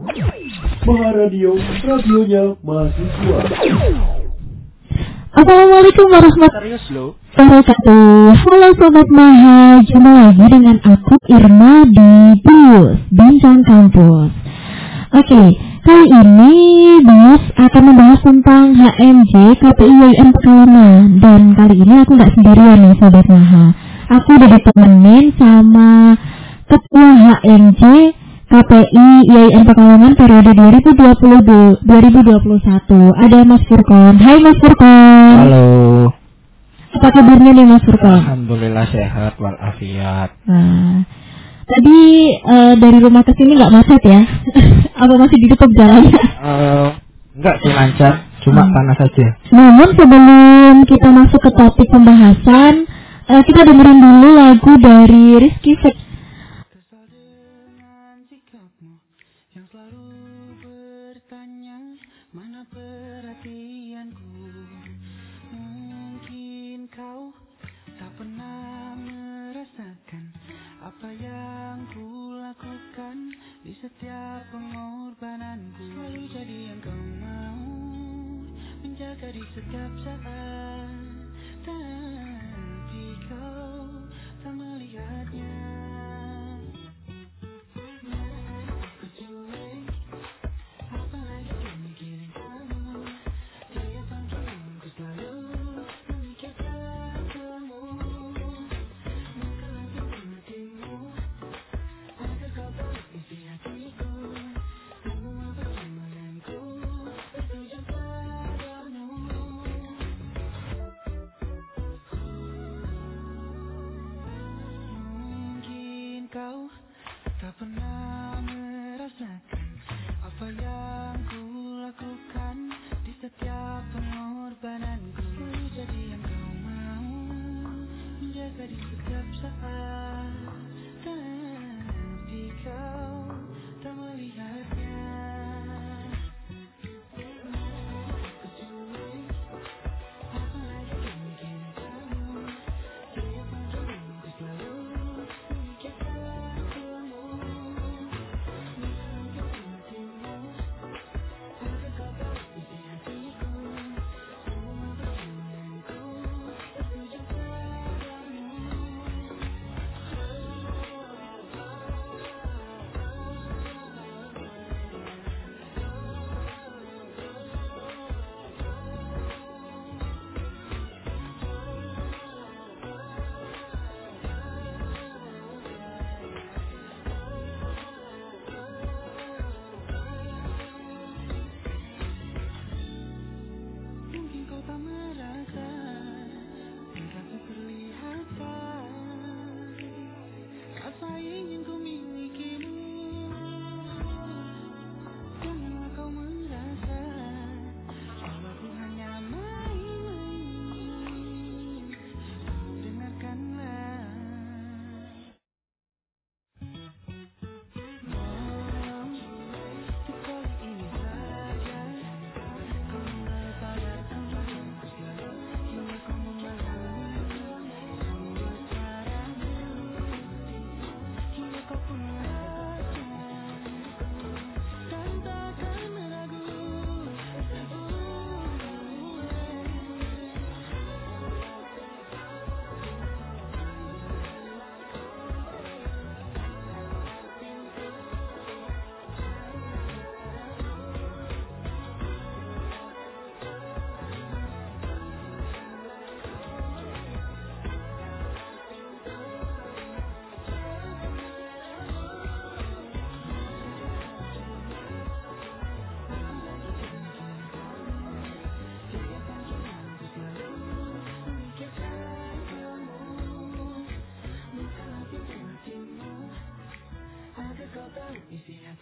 Maha Radio, radionya mahasiswa. Assalamualaikum warahmatullahi wabarakatuh. Halo Sobat Maha, jumpa lagi dengan aku Irma di Bus Bincang Kampus. Oke, kali ini Bus akan membahas tentang HMJ KPI YM Pekalongan dan kali ini aku nggak sendirian nih Sobat Maha. Aku udah ditemenin sama Ketua HMJ KPI YM Pekalongan periode 2020 2021. Ada Mas Furkon. Hai Mas Furkon. Halo. Apa kabarnya nih Mas Furkon? Alhamdulillah sehat walafiat. Nah, tadi eh, dari rumah ke sini nggak macet ya? Apa masih ditutup jalannya? Eh, enggak sih lancar, cuma Hmm. panas saja. Namun sebelum kita masuk ke topik pembahasan, eh, kita dengerin dulu lagu dari Rizky Fek. Apa yang ku lakukan di setiap pengorbananku. Selalu jadi yang kau mau menjaga di setiap saat, tapi kau tak melihatnya. Mungkin kau tak pernah merasakan apa yang ku lakukan di setiap pengorbananku. Selalu jadi yang kau mau menjaga di setiap saat, tapi kau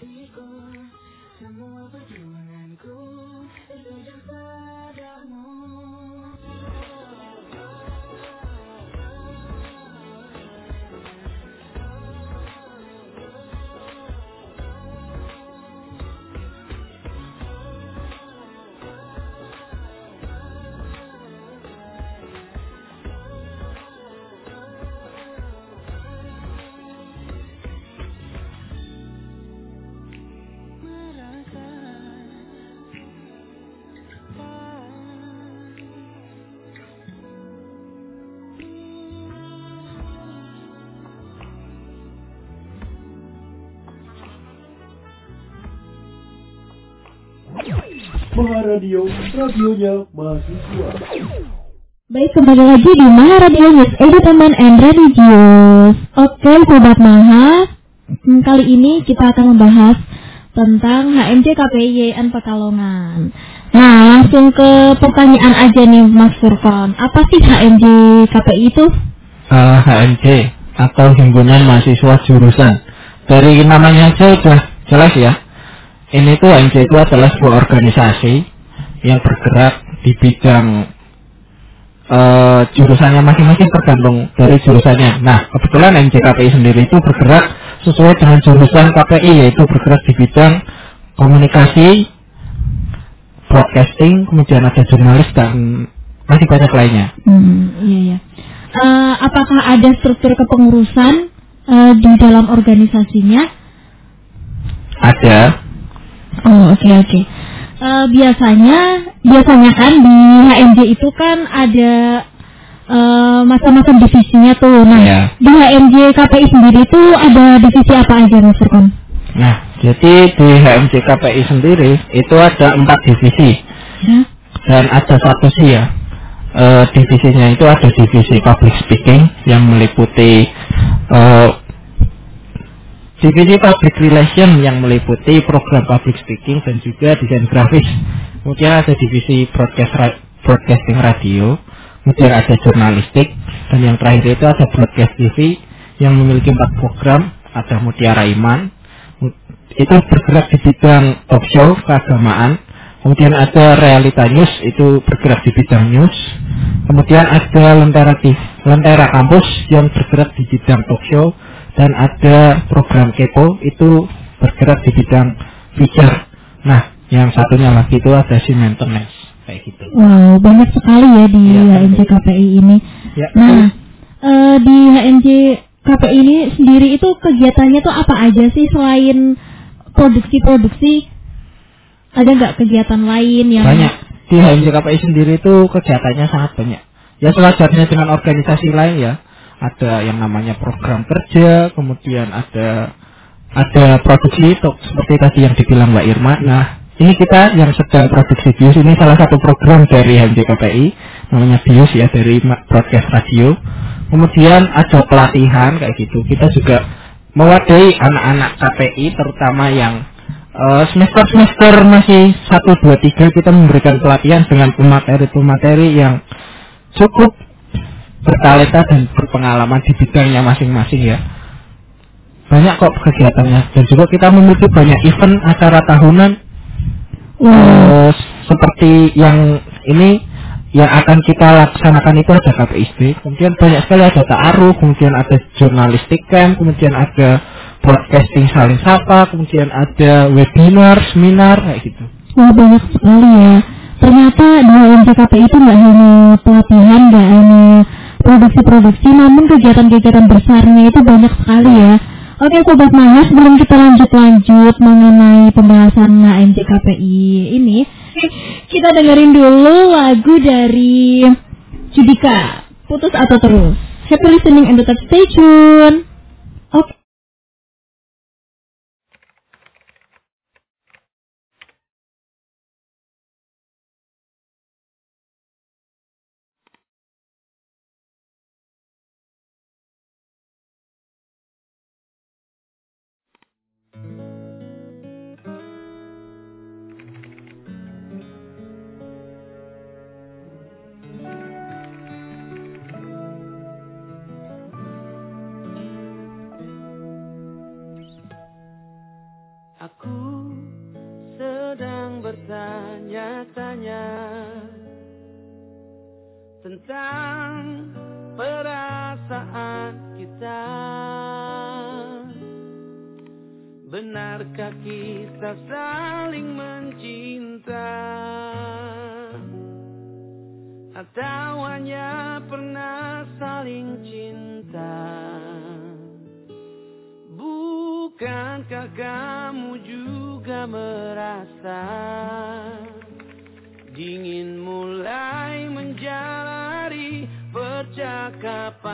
Cause Maharadio, radionya mahasiswa. Baik, kembali lagi di Maha Radio News Entertainment and Religious. Oke, Sobat Maha, hmm, kali ini kita akan membahas tentang HMJ KPIYN Pekalongan. Nah, langsung ke pertanyaan aja nih Mas Furkon. Apa sih HMJ KPI itu? Eh, HMJ atau Himpunan Mahasiswa Jurusan. Dari namanya aja udah jelas ya. Ini tuh HMJ itu adalah sebuah organisasi yang bergerak di bidang eh, jurusannya masing-masing tergantung dari jurusannya. Nah, kebetulan HMJ KPI sendiri itu bergerak sesuai dengan jurusan KPI yaitu bergerak di bidang komunikasi, broadcasting, kemudian ada jurnalis dan masih banyak lainnya. Hmm, iya ya. Eh, apakah ada struktur kepengurusan eh, di dalam organisasinya? Ada Oh oke oke. Eh, biasanya biasanya kan di HMJ itu kan ada eh, macam-macam divisinya tuh. Nah Iya. di HMJ KPI sendiri tuh ada divisi apa aja Mas Furkon? Nah, jadi di HMJ KPI sendiri itu ada empat divisi Ya. dan ada satu sih ya. Eh, divisinya itu ada divisi public speaking yang meliputi eh, divisi public relation yang meliputi program public speaking dan juga desain grafis. Kemudian ada divisi broadcast ra- broadcasting radio, kemudian ada jurnalistik dan yang terakhir itu ada broadcast TV yang memiliki empat program, ada Mutiara Iman, itu bergerak di bidang talk show keagamaan. Kemudian ada realita news itu bergerak di bidang news. Kemudian ada lentera TV, lentera kampus yang bergerak di bidang talk show dan ada program kepo itu bergerak di bidang feature. Nah yang satunya lagi itu ada si maintenance kayak gitu. Wow banyak sekali ya di HMJ KPI ini. ya. Nah eh, di HMJ KPI ini sendiri itu kegiatannya tuh apa aja sih selain produksi-produksi? Ada nggak kegiatan lain yang banyak. Di HMJ KPI sendiri itu kegiatannya sangat banyak. Ya sewajarnya dengan organisasi lain ya ada yang namanya program kerja kemudian ada ada produksi itu seperti tadi yang dibilang Mbak Irma. Nah ini kita yang sedang produksi BIUS ini salah satu program dari HMJ KPI namanya BIUS ya dari broadcast radio. Kemudian ada pelatihan kayak gitu. Kita juga mewadahi anak-anak KPI terutama yang Eh, semester-semester masih 1, 2, 3 kita memberikan pelatihan dengan pemateri-pemateri yang cukup bertalenta dan berpengalaman di bidangnya masing-masing ya. Banyak kok kegiatannya dan juga kita memiliki banyak event acara tahunan eh, seperti yang ini yang akan kita laksanakan itu ada KPISB, kemudian banyak sekali ada ta'aruf, kemudian ada jurnalistik camp, kemudian ada broadcasting saling sapa, kemudian ada webinar, seminar kayak gitu. Wah banyak sekali ya. Ternyata di HMJ KPI itu nggak hanya pelatihan, nggak hanya produksi-produksi, namun kegiatan-kegiatan besarnya itu banyak sekali ya. Oke Sobat Maya, sebelum kita lanjut-lanjut mengenai pembahasan HMJ KPI ini, kita dengerin dulu lagu dari Judika, Putus atau Terus. Happy listening and tetap stay tune. Oke. Aku sedang bertanya-tanya tentang perasaan kita. Benarkah kita saling mencinta? Atau hanya pernah saling cinta? Bukankah kamu juga merasa Dingin mulai menjalari percakapan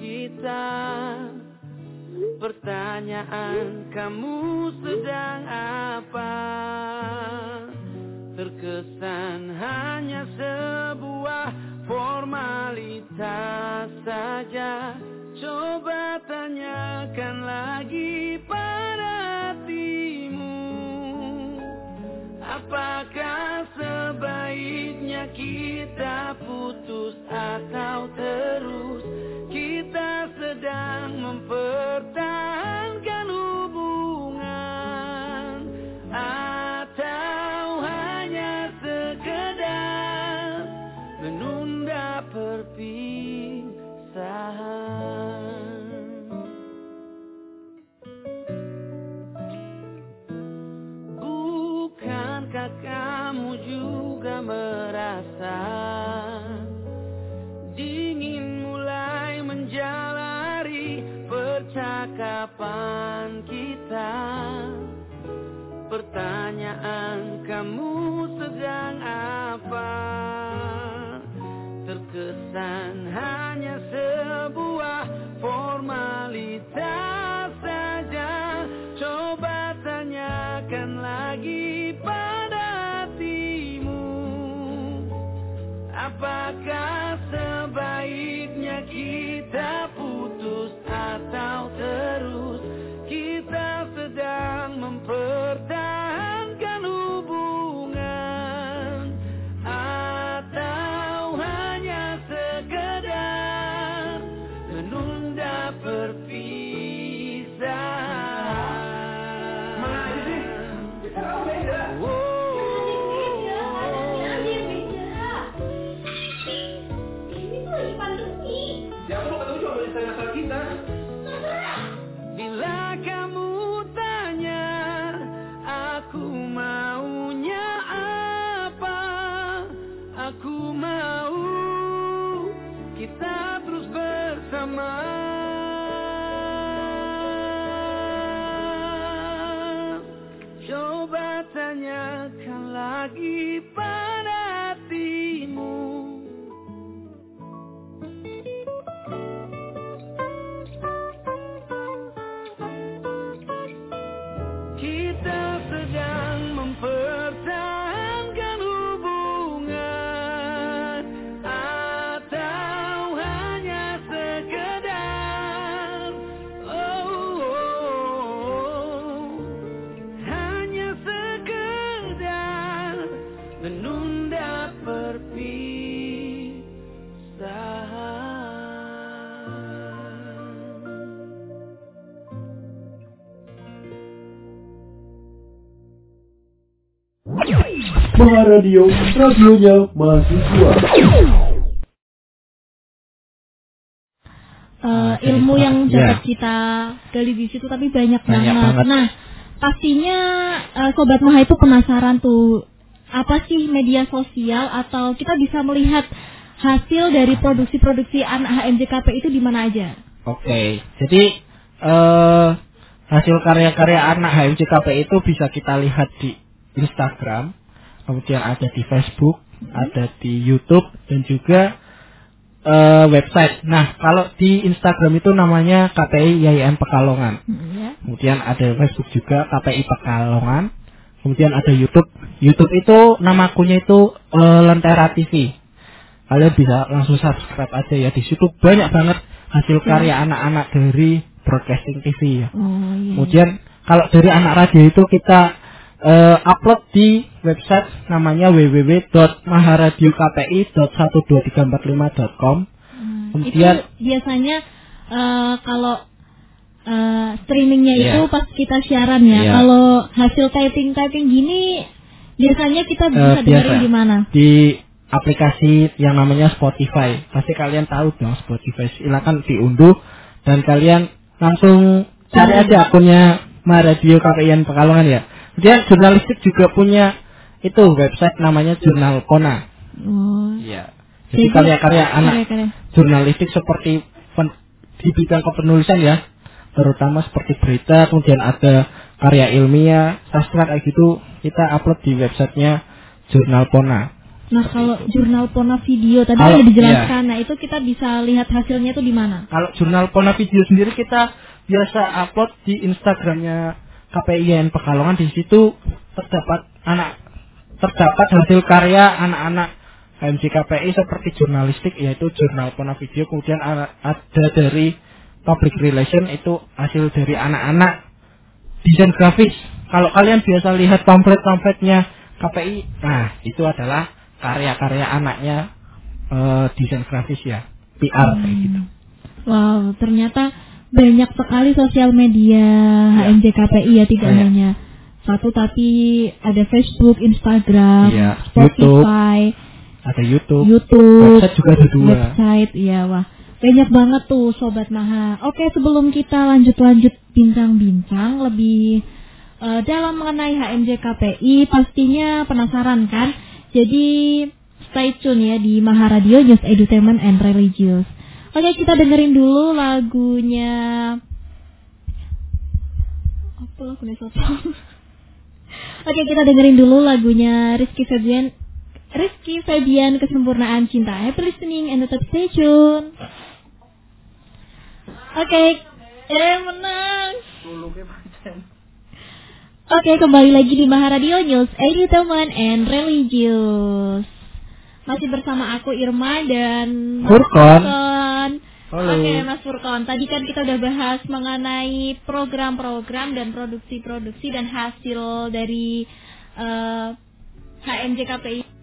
kita. Pertanyaan kamu sedang apa? Terkesan hanya sebuah formalitas saja. Kamu sedang apa? Terkesan hanya Aku Maharadio, radionya mahasiswa. Eh, Oke, ilmu yang ya. dapat kita gali di situ tapi banyak, Banyak banget. banget. Nah, pastinya eh, sobat Maha itu penasaran tuh apa sih media sosial atau kita bisa melihat hasil dari produksi-produksi anak HMJKP itu di mana aja? Oke, jadi eh hasil karya-karya anak HMCKP itu bisa kita lihat di Instagram, kemudian ada di Facebook, ada di YouTube dan juga eh, website. Nah, kalau di Instagram itu namanya KPI YIN Pekalongan. Hmm, ya. Kemudian ada Facebook juga KPI Pekalongan. Kemudian ada YouTube. YouTube itu nama akunnya itu eh, Lentera TV. Kalian bisa langsung subscribe aja ya. Di situ banyak banget hasil karya anak-anak dari broadcasting TV ya. Oh iya. Kemudian kalau dari anak radio itu kita eh, upload di website namanya www.maharadiokpi.12345.com. Hmm, kemudian- itu biasanya eh, kalau eh, streamingnya Iya. itu pas kita siaran ya. Iya. Kalau hasil typing typing gini biasanya kita bisa Eh, dengerin di mana? Di aplikasi yang namanya Spotify. Pasti kalian tahu dong Spotify. Silakan diunduh dan kalian langsung cari aja akunnya Maharadio KPIN Pekalongan ya. Kemudian jurnalistik juga punya itu website namanya Jurnal Kona. Oh. Iya. Jadi karya-karya anak karya-karya. jurnalistik seperti pen- di bidang kepenulisan ya, terutama seperti berita, kemudian ada karya ilmiah, sastra kayak gitu, kita upload di websitenya Jurnal Kona. Nah kalau jurnal Pona video tadi Kalau- udah dijelaskan, nah itu kita bisa lihat hasilnya itu di mana? Kalau jurnal Pona Video sendiri kita biasa upload di Instagramnya KPIN Pekalongan di situ terdapat anak terdapat hasil karya anak-anak HMJ KPI seperti jurnalistik yaitu jurnal Pona Video kemudian ada dari public relation itu hasil dari anak-anak desain grafis. Kalau kalian biasa lihat pamflet-pamfletnya KPI, nah itu adalah karya-karya anaknya eh, desain grafis ya PR kayak gitu. Wow, ternyata banyak sekali sosial media HMJKPI ya tidak Iya. hanya satu tapi ada Facebook, Instagram, Iya, Spotify, ada YouTube, YouTube, website juga ada dua website, iya wah. Banyak banget tuh Sobat Maha. Oke sebelum kita lanjut-lanjut bincang-bincang lebih eh, dalam mengenai HMJKPI pastinya penasaran kan? Jadi stay tune ya di Maha Radio News Edutainment and Religious. Oke kita dengerin dulu lagunya. Apa lagunya siapa? Oke kita dengerin dulu lagunya Rizky Febian Rizky Febian Kesempurnaan Cinta. Happy listening and tetap stay tune. Oke Eh menang. Oke kembali lagi di Maha Radio News Entertainment and Religious Masih bersama aku Irma dan Furkon. Halo. Oke Mas Furkon Tadi kan kita udah bahas mengenai program-program dan produksi-produksi dan hasil dari eh, HMJKPI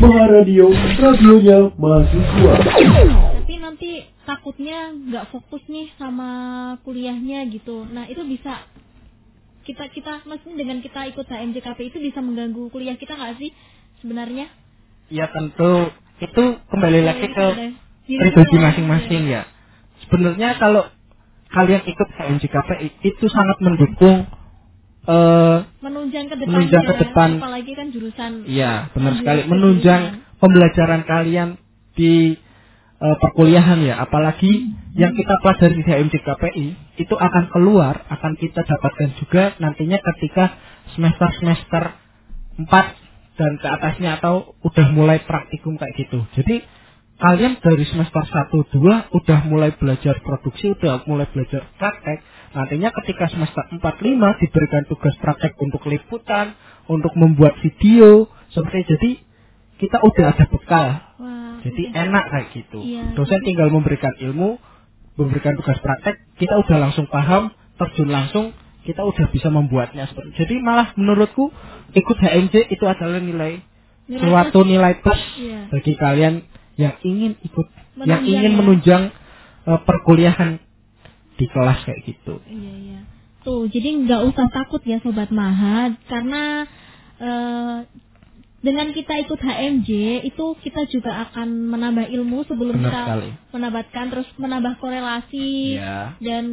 Maha Radio, radionya mahasiswa. tapi nanti takutnya nggak fokus nih sama kuliahnya gitu nah itu bisa kita kita maksudnya dengan kita ikut HMJKP itu bisa mengganggu kuliah kita nggak sih sebenarnya ya tentu itu kembali lagi ke pribadi masing-masing ya. Sebenarnya kalau kalian ikut HMJKPI itu sangat mendukung eh menunjang ke depan Menunjang ke depan. apalagi kan jurusan Iya, benar sekali. Menunjang pembelajaran kalian di eh, perkuliahan ya. Apalagi yang kita pelajari di HMJ KPI itu akan keluar, akan kita dapatkan juga nantinya ketika semester-semester 4 dan ke atasnya atau udah mulai praktikum kayak gitu. Jadi kalian dari semester 1 2 udah mulai belajar produksi, udah mulai belajar praktek. Nantinya ketika semester 4 5 diberikan tugas praktek untuk liputan, untuk membuat video, seperti jadi kita udah ada bekal. Wah, Jadi udah. enak kayak gitu. Iya. Dosen tinggal memberikan ilmu, memberikan tugas praktek, kita udah langsung paham, terjun langsung, kita udah bisa membuatnya seperti. Jadi malah menurutku ikut HMJ itu adalah nilai Nilai suatu nilai plus Iya. bagi kalian yang ingin ikut, yang Menunjang ingin ya. menunjang eh, perkuliahan di kelas kayak gitu. Iya iya. Tuh, jadi nggak usah takut ya sobat Maha karena eh, dengan kita ikut HMJ itu kita juga akan menambah ilmu sebelum Benar kita sekali. menambahkan terus menambah korelasi Iya. dan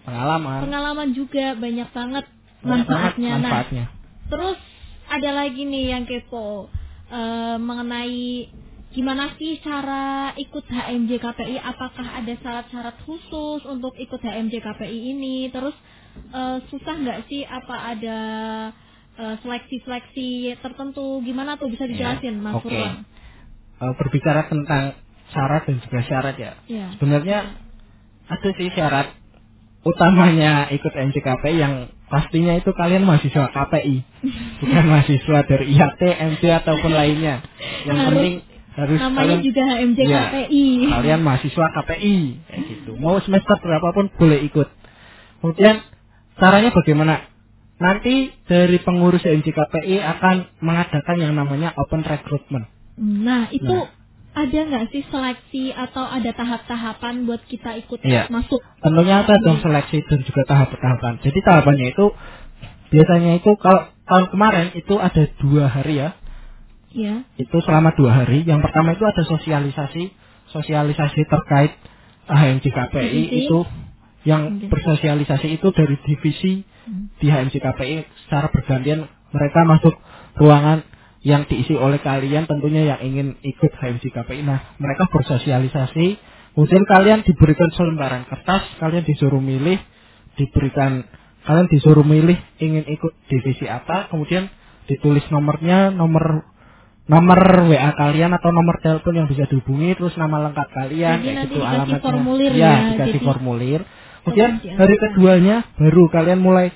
Pengalaman. pengalaman juga banyak banget Banyak banget manfaatnya. Nah, manfaatnya. Terus ada lagi nih yang kepo eh, mengenai gimana sih cara ikut HMJ KPI? Apakah ada syarat-syarat khusus untuk ikut HMJ KPI ini? Terus eh, susah nggak sih? Apa ada eh, seleksi-seleksi tertentu? Gimana tuh bisa dijelasin, Ya, Mas Oke. Furwan? Eh, berbicara tentang syarat dan juga syarat ya. Ya. Sebenarnya ada sih syarat utamanya ikut MCKP yang pastinya itu kalian mahasiswa KPI, bukan mahasiswa dari IHT, MC ataupun lainnya. Yang Harus- penting harus Namanya kalian juga HMJ Iya, KPI. kalian mahasiswa KPI kayak gitu. Mau semester berapapun boleh ikut. Kemudian caranya bagaimana? Nanti dari pengurus MJ KPI akan mengadakan yang namanya open recruitment. Nah, itu Nah. ada nggak sih seleksi atau ada tahap-tahapan buat kita ikut Iya. masuk? Tentunya ada dong seleksi dan juga tahap-tahapan. Jadi tahapannya itu biasanya itu kalau tahun kemarin itu ada dua hari ya. Ya. Itu selama dua hari. Yang pertama itu ada sosialisasi, sosialisasi terkait HMJ KPI Divisi. itu yang Oke. bersosialisasi itu dari divisi Hmm. di HMJ KPI secara bergantian mereka masuk ruangan yang diisi oleh kalian tentunya yang ingin ikut HMJ KPI. Nah, mereka bersosialisasi, kemudian kalian diberikan selembaran kertas, kalian disuruh milih, diberikan kalian disuruh milih ingin ikut divisi apa, kemudian ditulis nomornya, nomor nomor WA kalian atau nomor telepon yang bisa dihubungi, terus nama lengkap kalian, Jadi kayak nanti gitu dikasih alamatnya. formulir ya, ya, dikasih formulir. Kemudian hari keduanya baru kalian mulai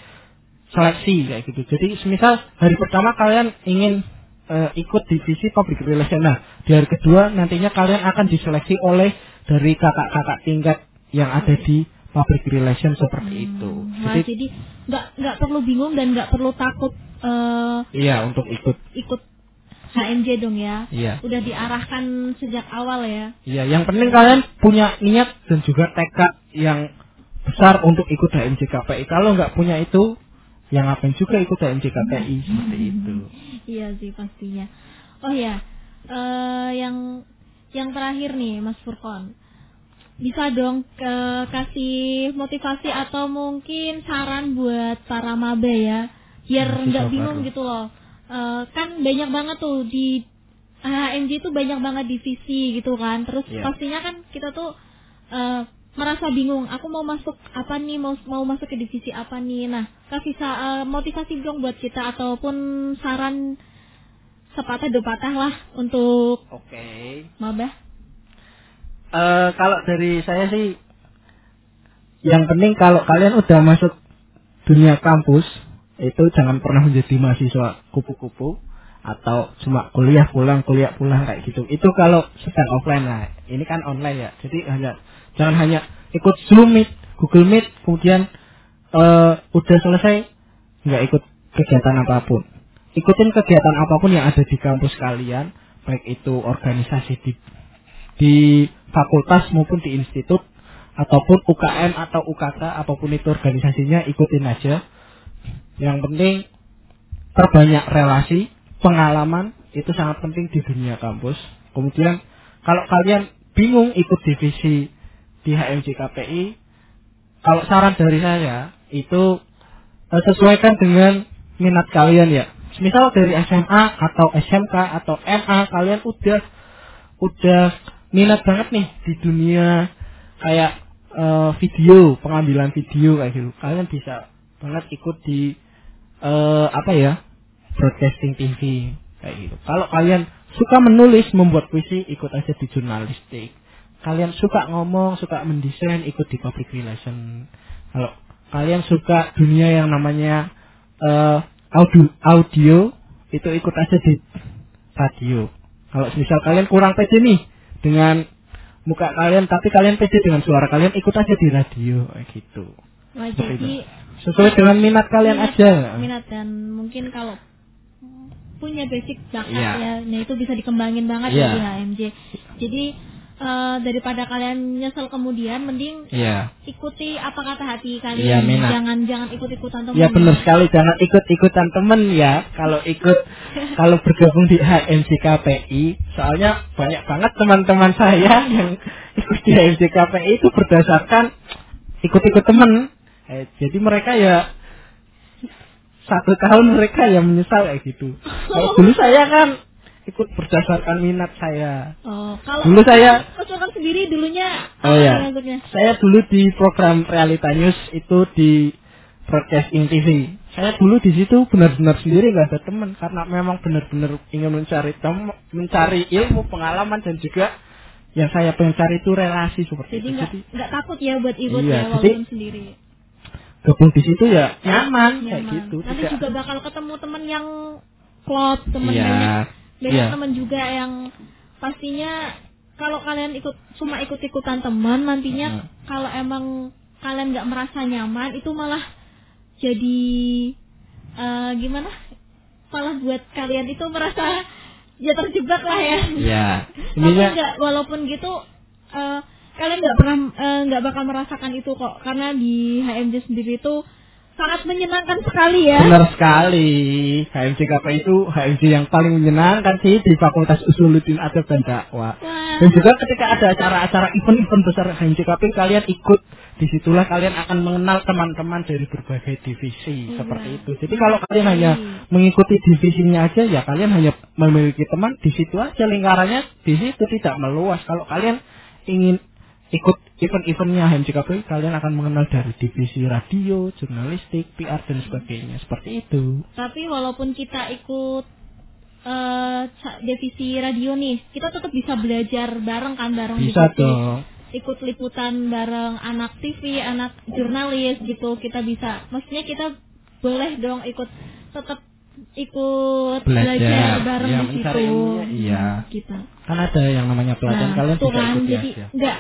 seleksi kayak gitu. Jadi semisal hari pertama kalian ingin eh, ikut divisi public relation. Nah, di hari kedua nantinya kalian akan diseleksi oleh dari kakak-kakak tingkat yang ada di public relation seperti itu. Nah, Jadi jadi nggak nggak perlu bingung dan nggak perlu takut eh, iya untuk ikut. ikut HMJ dong ya. Iya. Udah diarahkan sejak awal ya. Iya, yang penting kalian punya niat dan juga tekad yang besar untuk ikut HMJ KPI. Kalau nggak punya itu, yang ngapain juga ikut HMJ KPI seperti itu. Iya sih pastinya. Oh ya, eh, yang yang terakhir nih Mas Furkon. Bisa dong ke kasih motivasi atau mungkin saran buat para maba ya, biar nggak bingung baru. gitu loh. Eh, kan banyak banget tuh di HMJ itu banyak banget divisi gitu kan. Terus Iya. pastinya kan kita tuh eh, merasa bingung. Aku mau masuk apa nih? Mau mau masuk ke divisi apa nih? Nah, kasih eh, motivasi dong buat kita ataupun saran sepatah dua patah lah untuk Oke. maba. Eh, kalau dari saya sih, yang penting kalau kalian udah masuk dunia kampus, itu jangan pernah menjadi mahasiswa kupu-kupu atau cuma kuliah pulang kuliah pulang kayak gitu. Itu kalau sedang offline lah. Ini kan online ya. Jadi hanya jangan hanya ikut Zoom Meet, Google Meet, kemudian eh, udah selesai nggak ikut kegiatan apa pun. Ikutin kegiatan apa pun yang ada di kampus kalian, baik itu organisasi di di fakultas maupun di institut ataupun UKM atau UKK apa pun itu organisasinya ikutin aja. Yang penting perbanyak relasi, pengalaman itu sangat penting di dunia kampus. Kemudian kalau kalian bingung ikut divisi di HMJ KPI, kalau saran dari saya itu eh, sesuaikan dengan minat kalian ya. Misal dari SMA atau SMK atau MA kalian udah udah minat banget nih di dunia kayak eh, video, pengambilan video kayak gitu. Kalian bisa banget ikut di eh, apa ya? broadcasting TV kayak gitu. Kalau kalian suka menulis, membuat puisi, ikut aja di jurnalistik. Kalian suka ngomong, suka mendesain, ikut di public relation. Kalau kalian suka dunia yang namanya eh, audio, audio, itu ikut aja di radio. Kalau misal kalian kurang pede nih dengan muka kalian, tapi kalian pede dengan suara kalian, ikut aja di radio kayak gitu. Wah, Seperti jadi Sesuai dengan minat kalian minat- aja. Minat dan mungkin kalau punya basic bakat Iya. ya, nah itu bisa dikembangin banget Iya. ya di HMJ. Jadi eh, daripada kalian nyesel kemudian, mending Iya. ikuti apa kata hati Iya, kalian. minat. jangan jangan ikut-ikutan teman. Ya benar sekali jangan ikut-ikutan temen ya kalau ikut kalau bergabung di HMC KPI soalnya banyak banget teman-teman saya yang ikut di HMC KPI itu berdasarkan ikut-ikut temen eh, jadi mereka ya satu tahun mereka yang menyesal kayak gitu kalau dulu saya kan ikut berdasarkan minat saya Oh, kalau Dulu saya- Sultan sendiri dulunya Oh ya. Saya dulu di program Realita News itu di Broadcasting TV. Saya dulu di situ benar-benar sendiri nggak ada teman karena memang benar-benar ingin mencari tem mencari ilmu, pengalaman dan juga yang saya pengen cari itu relasi seperti Jadi itu. Jadi nggak takut ya buat ikut Iya, ya jadi- sendiri. Gabung di situ ya nyaman, kayak Nyaman. gitu. Nanti Tidak- juga bakal ketemu teman yang klop, teman Iya, banyak banyak iya. teman juga yang pastinya kalau kalian ikut cuma ikut-ikutan teman nantinya Hmm. kalau emang kalian nggak merasa nyaman itu malah jadi eh, gimana malah buat kalian itu merasa ya terjebak lah ya Iya. tapi walaupun gitu eh, kalian nggak pernah eh, nggak bakal merasakan itu kok karena di HMJ sendiri itu sangat menyenangkan sekali ya benar sekali. HMC KPI itu HMC yang paling menyenangkan sih di Fakultas Usuluddin Adab dan Dakwah. Wah. Dan juga ketika ada acara-acara event-event besar HMCKP kalian ikut di situlah kalian akan mengenal teman-teman dari berbagai divisi Iya. seperti itu. Jadi kalau kalian hanya mengikuti divisinya aja ya kalian hanya memiliki teman di situ aja lingkarannya di situ tidak meluas. Kalau kalian ingin ikut event-eventnya HMCKP kalian akan mengenal dari divisi radio, jurnalistik, PR dan sebagainya seperti itu. Tapi walaupun kita ikut ca- divisi radio nih, kita tetap bisa belajar bareng kan bareng Bisa divisi. dong. Ikut liputan bareng anak TV, anak jurnalis gitu. Kita bisa. Maksudnya kita boleh dong ikut tetap ikut Belajar. belajar, bareng Iya, di situ. iya. Kita. Kan ada yang namanya pelatihan Nah, kalian tuh bisa kan, ikuti jadi aja. nggak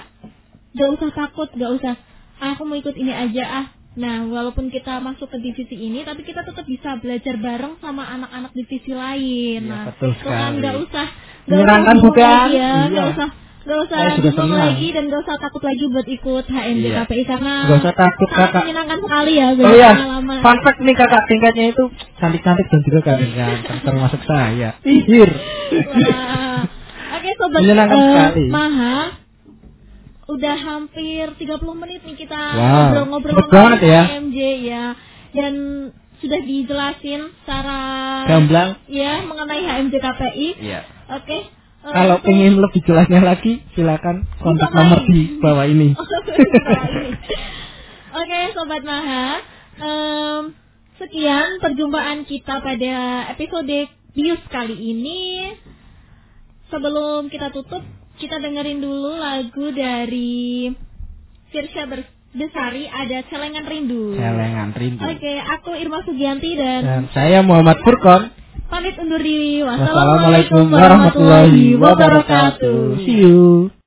nggak usah takut, nggak usah. "Ah, aku mau ikut ini aja ah. Nah, walaupun kita masuk ke divisi ini, tapi kita tetap bisa belajar bareng sama anak-anak divisi lain. Iya, nah, betul itu kan sekali. nggak usah nggak Menyenangkan usah bukan? ya, Iya. nggak usah nggak usah Saya juga bingung senang. lagi dan nggak usah takut lagi buat ikut HMD Iya. KPI karena Nggak usah takut, Kakak. menyenangkan sekali ya Oh iya, fun fact nih kakak tingkatnya itu cantik-cantik dan juga ganteng-ganteng termasuk saya. Ihir. Oke sobat Menyenangkan sekali. Maha Udah hampir 30 menit nih kita Wow, ngobrol-ngobrol cepet banget ya. MJ ya Dan sudah dijelasin secara Gamblang. ya mengenai HMJ KPI Iya. Oke eh, Kalau untuk- pengen lebih jelasnya lagi, silakan kontak nomor di bawah ini. Oke Sobat Maha em, Sekian perjumpaan kita pada episode Bius kali ini Sebelum kita tutup Kita dengerin dulu lagu dari Firsya Besari Ada Celengan Rindu Celengan rindu. Oke, aku Irma Sugianti dan Dan saya Muhammad Furkon. pamit undur diri. Wassalamualaikum warahmatullahi wabarakatuh. See you.